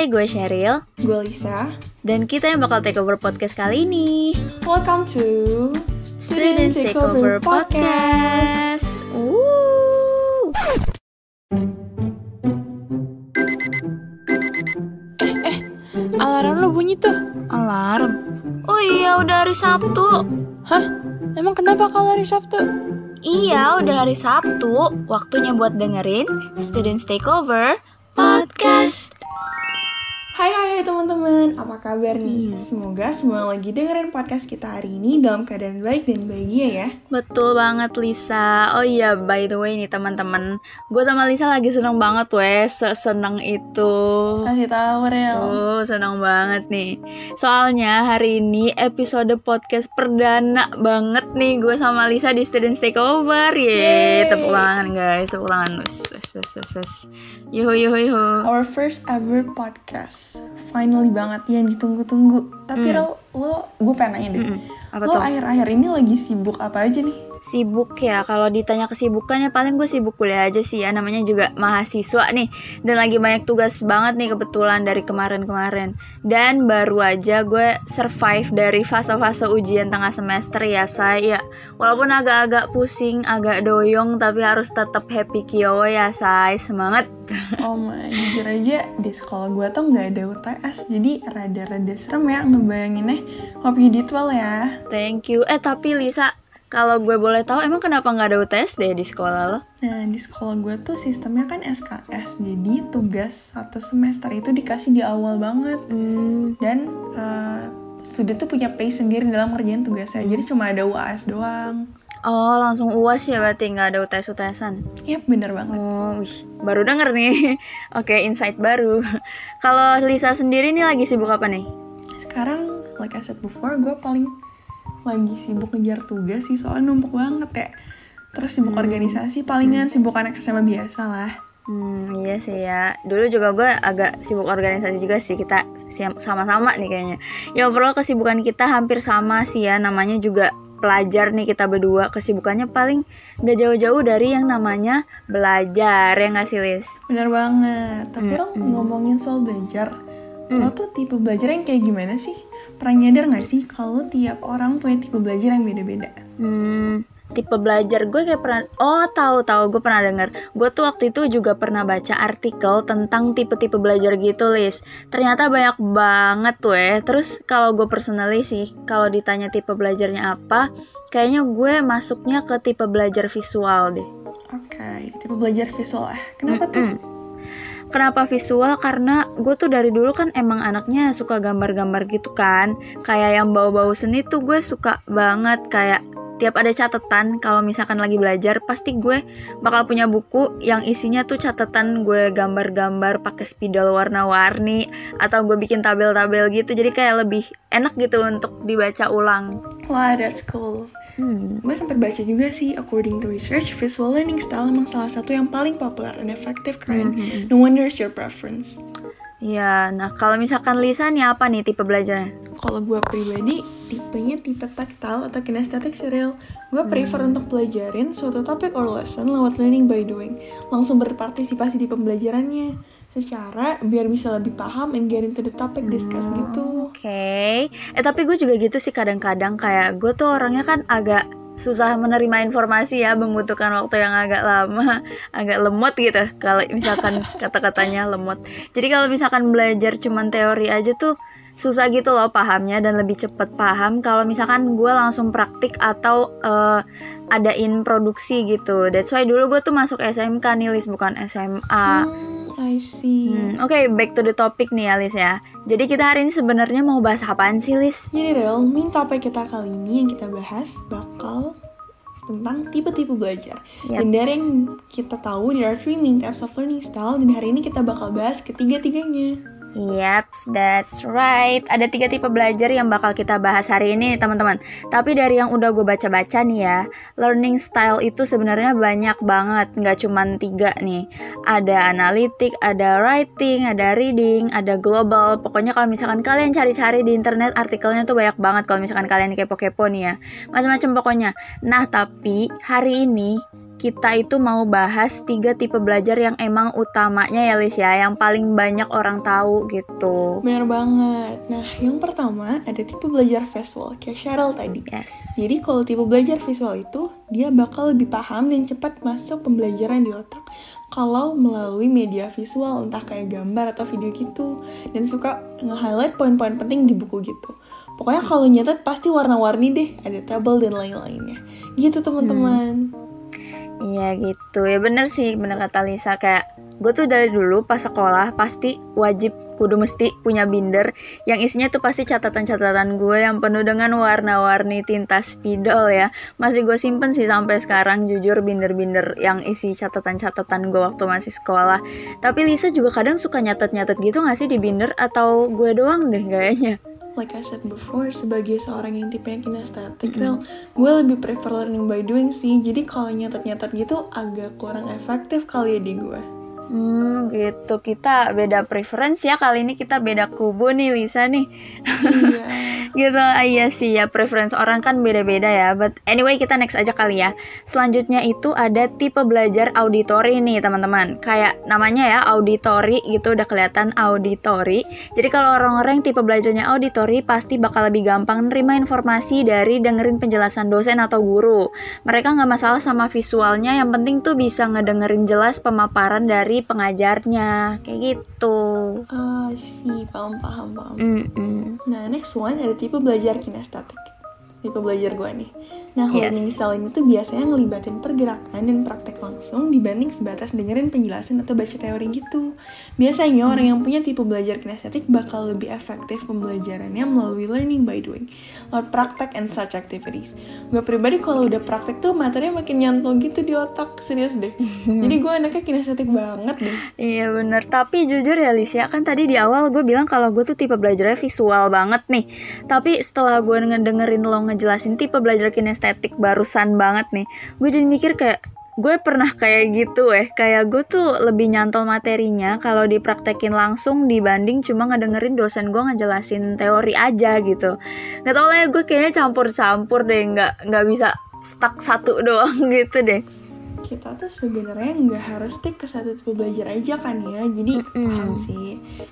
Hai, gue Cheryl Gue Lisa. dan kita yang bakal take over podcast kali ini. Welcome to Students Takeover Podcast. Woo. Alarm lo bunyi tuh. Alarm. Oh iya, udah hari Sabtu. Hah? Emang kenapa kalau hari Sabtu? Iya, udah hari Sabtu. Waktunya buat dengerin Students Takeover Podcast. Hai hai hai teman-teman, apa kabar nih? Semoga semua lagi dengerin podcast kita hari ini dalam keadaan baik dan bahagia ya. Betul banget Lisa. Oh iya, by the way nih teman-teman, gue sama Lisa lagi seneng banget weh, seneng itu. Kasih tahu Rel. Oh, senang banget nih. Soalnya hari ini episode podcast perdana banget nih gue sama Lisa di Student Takeover. Ye, Yeay. tepuk tangan guys, tepuk tangan. Yuhu, yuhu, yuhu. Our first ever podcast. Finally banget yang ditunggu-tunggu. Tapi Rel, lo gue pengen nanya deh. Mm-mm. Apa Lo akhir-akhir ini lagi sibuk apa aja nih? Sibuk ya, kalau ditanya kesibukannya paling gue sibuk kuliah aja sih ya. Namanya juga mahasiswa nih. Dan lagi banyak tugas banget nih kebetulan dari kemarin-kemarin. Dan baru aja gue survive dari fase-fase ujian tengah semester ya saya Walaupun agak-agak pusing, agak doyong Tapi harus tetap happy kio ya say. Semangat. Oh my, jujur aja di sekolah gue tuh nggak ada UTS, jadi rada-rada serem ya ngebayanginnya. Hope you did well ya. Thank you. Eh tapi Lisa, kalau gue boleh tahu emang kenapa nggak ada UTS deh di sekolah lo? Nah, di sekolah gue tuh sistemnya kan SKS, jadi tugas satu semester itu dikasih di awal banget. Hmm, Dan eh, studi tuh punya pace sendiri dalam ngerjain tugasnya, jadi cuma ada UAS doang. Oh langsung uas ya berarti nggak ada UTS-UTSan Yap, bener banget. Oh, wih, baru denger nih. Oke, insight baru. Kalau Lisa sendiri nih lagi sibuk apa nih? Sekarang, like I said before, gue paling lagi sibuk ngejar tugas sih, soalnya numpuk banget ya. Terus sibuk organisasi, palingan sibuk anak SMA biasa lah. Hmm, iya sih ya. Dulu juga gue agak sibuk organisasi juga sih. Kita sama-sama nih kayaknya. Ya overall kesibukan kita hampir sama sih ya. Namanya juga pelajar nih kita berdua. Kesibukannya paling gak jauh-jauh dari yang namanya belajar ya nggak sih Lis? Bener banget. Tapi lo ngomongin soal belajar, lo tuh tipe belajar yang kayak gimana sih? Pernah nyadar gak sih kalau tiap orang punya tipe belajar yang beda-beda? Hmm, tipe belajar gue kayak pernah oh tahu tahu gue pernah denger gue tuh waktu itu juga pernah baca artikel tentang tipe-tipe belajar gitu Lis ternyata banyak banget tuh ya terus kalau gue personally sih kalau ditanya tipe belajarnya apa kayaknya gue masuknya ke tipe belajar visual deh Oke, tipe belajar visual ah. Kenapa tuh? Mm. Kenapa visual? Karena gue tuh dari dulu kan emang anaknya suka gambar-gambar gitu kan. Kayak yang bau-bau seni tuh gue suka banget. Kayak tiap ada catatan kalau misalkan lagi belajar pasti gue bakal punya buku yang isinya tuh catatan gue gambar-gambar pakai spidol warna-warni atau gue bikin tabel-tabel gitu jadi kayak lebih enak gitu untuk dibaca ulang. Wah, that's cool. Hmm. Gue sempat baca juga sih, according to research, visual learning style emang salah satu yang paling populer dan efektif kan. Mhm. No wonder it's your preference. Ya, nah kalau misalkan Lisa nih apa nih tipe belajarnya? Kalau gue pribadi, tipenya tipe tactile atau kinesthetic serial. Gue prefer untuk pelajarin suatu topik or lesson lewat learning by doing. Langsung berpartisipasi di pembelajarannya. Secara biar bisa lebih paham and get into the topic discuss gitu. Oke, eh tapi gue juga gitu sih kadang-kadang kayak gue tuh orangnya kan agak susah menerima informasi ya, membutuhkan waktu yang agak lama, agak lemot gitu. Kalau misalkan kata-katanya lemot. Jadi kalau misalkan belajar cuman teori aja tuh susah gitu loh pahamnya dan lebih cepet paham kalau misalkan gue langsung praktik atau eh, adain produksi gitu. That's why dulu gue tuh masuk SMK nih, Lis, bukan SMA. Hmm, I see. Hmm, Oke, back to the topic nih Alis ya. Jadi kita hari ini sebenarnya mau bahas apaan sih, Lis? Jadi Rel, main topik kita kali ini yang kita bahas bakal tentang tipe-tipe belajar. Dan Yaps. dari yang kita tahu, there are three main types of learning style dan hari ini kita bakal bahas ketiga-tiganya. Yaps, that's right. Ada tiga tipe belajar yang bakal kita bahas hari ini, teman-teman. Tapi dari yang udah gue baca-baca nih ya, learning style itu sebenarnya banyak banget, nggak cuman tiga nih. Ada analitik, ada writing, ada reading, ada global. Pokoknya kalau misalkan kalian cari-cari di internet artikelnya tuh banyak banget. Kalau misalkan kalian kepo-kepo nih ya, macam-macam pokoknya. Nah, tapi hari ini kita itu mau bahas tiga tipe belajar yang emang utamanya ya Lis ya, yang paling banyak orang tahu gitu. Bener banget. Nah, yang pertama ada tipe belajar visual, kayak Cheryl tadi. Yes. Jadi kalau tipe belajar visual itu, dia bakal lebih paham dan cepat masuk pembelajaran di otak kalau melalui media visual, entah kayak gambar atau video gitu. Dan suka nge-highlight poin-poin penting di buku gitu. Pokoknya kalau nyatet pasti warna-warni deh, ada tabel dan lain-lainnya. Gitu teman-teman. Iya gitu. Ya bener sih bener kata Lisa. Kayak gue tuh dari dulu pas sekolah pasti wajib kudu mesti punya binder. Yang isinya tuh pasti catatan-catatan gue yang penuh dengan warna-warni tinta spidol ya. Masih gue simpen sih sampai sekarang jujur binder-binder yang isi catatan-catatan gue waktu masih sekolah. Tapi Lisa juga kadang suka nyatet-nyatet gitu gak sih di binder? Atau gue doang deh kayaknya like I said before, sebagai seorang yang tipenya kinestetik, mm -hmm. gue lebih prefer learning by doing sih. Jadi kalau nyatet-nyatet gitu agak kurang efektif kali ya di gue. Hmm gitu. Kita beda preferensi ya. Kali ini kita beda kubu nih Lisa nih. Iya. gitu. Ah, iya sih ya preferensi orang kan beda-beda ya. But anyway kita next aja kali ya. Selanjutnya itu ada tipe belajar auditori nih teman-teman. Kayak namanya ya auditori gitu. Udah kelihatan auditori. Jadi kalau orang-orang tipe belajarnya auditori pasti bakal lebih gampang nerima informasi dari dengerin penjelasan dosen atau guru. Mereka nggak masalah sama visualnya. Yang penting tuh bisa ngedengerin jelas pemaparan dari pengajarnya kayak gitu Ah, sih, paham, paham, paham. Mm-mm. Nah, next one ada tipe belajar kinestetik. Tipe belajar gue nih. Nah, Yes. learning style ini tuh biasanya ngelibatin pergerakan dan praktek langsung dibanding sebatas dengerin penjelasan atau baca teori gitu. Biasanya orang yang punya tipe belajar kinestetik bakal lebih efektif pembelajarannya melalui learning by doing, lewat praktek and such activities. Gue pribadi kalau udah praktek tuh materinya makin nyantol gitu di otak, serius deh. Jadi gue anaknya kinestetik banget deh. Iya bener, tapi jujur ya Lisya kan tadi di awal gue bilang kalau gue tuh tipe belajarnya visual banget nih Tapi setelah gue ngedengerin lo ngejelasin tipe belajar kinestetik barusan banget nih. Gue jadi mikir kayak gue pernah kayak gitu eh. Kayak gue tuh lebih nyantol materinya kalau dipraktekin langsung dibanding cuma ngedengerin dosen gue ngejelasin teori aja gitu. Gak tau lah ya gue kayaknya campur-campur deh nggak nggak bisa stuck satu doang gitu deh kita tuh sebenarnya nggak harus stick ke satu tipe belajar aja kan ya. Jadi Mm-mm. paham sih.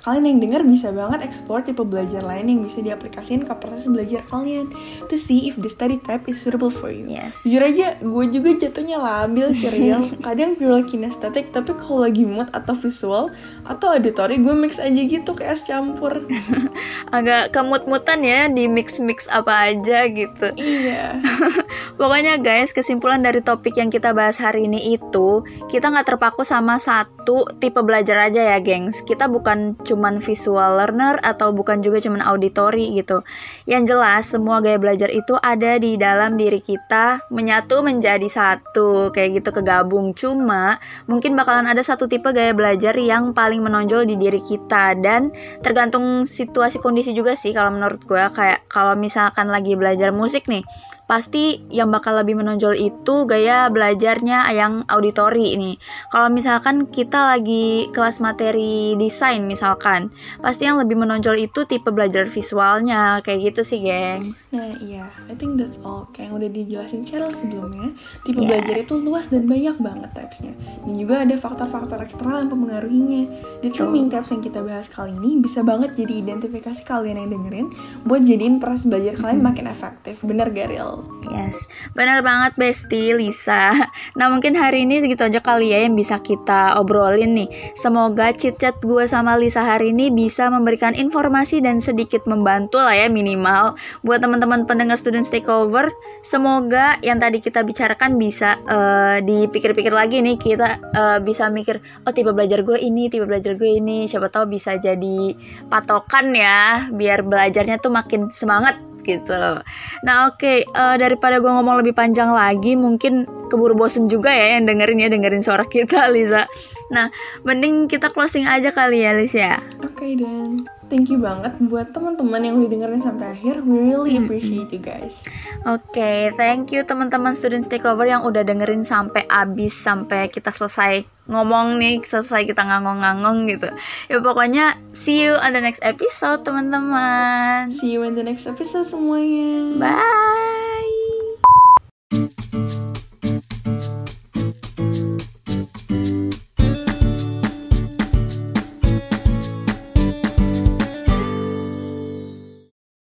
Kalian yang dengar bisa banget explore tipe belajar lain yang bisa diaplikasikan ke proses belajar kalian. To see if the study type is suitable for you. Yes. Jujur aja gue juga jatuhnya labil sih real kadang pure kinestetik tapi kalau lagi mood atau visual atau auditory gue mix aja gitu kayak es campur. Agak kemut-mutan ya di mix-mix apa aja gitu. iya Pokoknya guys, kesimpulan dari topik yang kita bahas hari ini itu, kita nggak terpaku sama satu tipe belajar aja ya, gengs. Kita bukan cuman visual learner atau bukan juga cuman auditory gitu. Yang jelas, semua gaya belajar itu ada di dalam diri kita, menyatu menjadi satu, kayak gitu kegabung. Cuma, mungkin bakalan ada satu tipe gaya belajar yang paling menonjol di diri kita dan tergantung situasi kondisi juga sih kalau menurut gue kayak kalau misalkan lagi belajar musik nih pasti yang bakal lebih menonjol itu gaya belajarnya yang auditori ini. Kalau misalkan kita lagi kelas materi desain misalkan, pasti yang lebih menonjol itu tipe belajar visualnya kayak gitu sih, gengs. Nah iya, I think that's all. Kayak yang udah dijelasin Cheryl sebelumnya, tipe Yes. belajar itu luas dan banyak banget typesnya. Dan juga ada faktor-faktor eksternal yang mempengaruhinya. Determining types yang kita bahas kali ini bisa banget jadi identifikasi kalian yang dengerin buat jadiin proses belajar kalian makin efektif. Bener gak, Ril? Yes, benar banget Besti Lisa. Nah mungkin hari ini segitu aja kali ya yang bisa kita obrolin nih. Semoga chit-chat gue sama Lisa hari ini bisa memberikan informasi dan sedikit membantu lah ya minimal buat teman-teman pendengar student takeover. Semoga yang tadi kita bicarakan bisa eh, dipikir-pikir lagi nih kita eh, bisa mikir oh tipe belajar gue ini, tipe belajar gue ini. Siapa tahu bisa jadi patokan ya biar belajarnya tuh makin semangat gitu. Nah oke, eh, daripada gue ngomong lebih panjang lagi, mungkin keburu bosen juga ya yang dengerin ya dengerin suara kita, Lisa. Nah, mending kita closing aja kali ya, Lisa. ya. Oke dan thank you banget buat teman-teman yang udah dengerin sampai akhir. We really appreciate you guys. Oke, thank you teman-teman student takeover yang udah dengerin sampai abis sampai kita selesai ngomong nih, selesai kita ngangong-ngangong gitu. Ya pokoknya see you on the next episode teman-teman. See you in the next episode semuanya. Bye.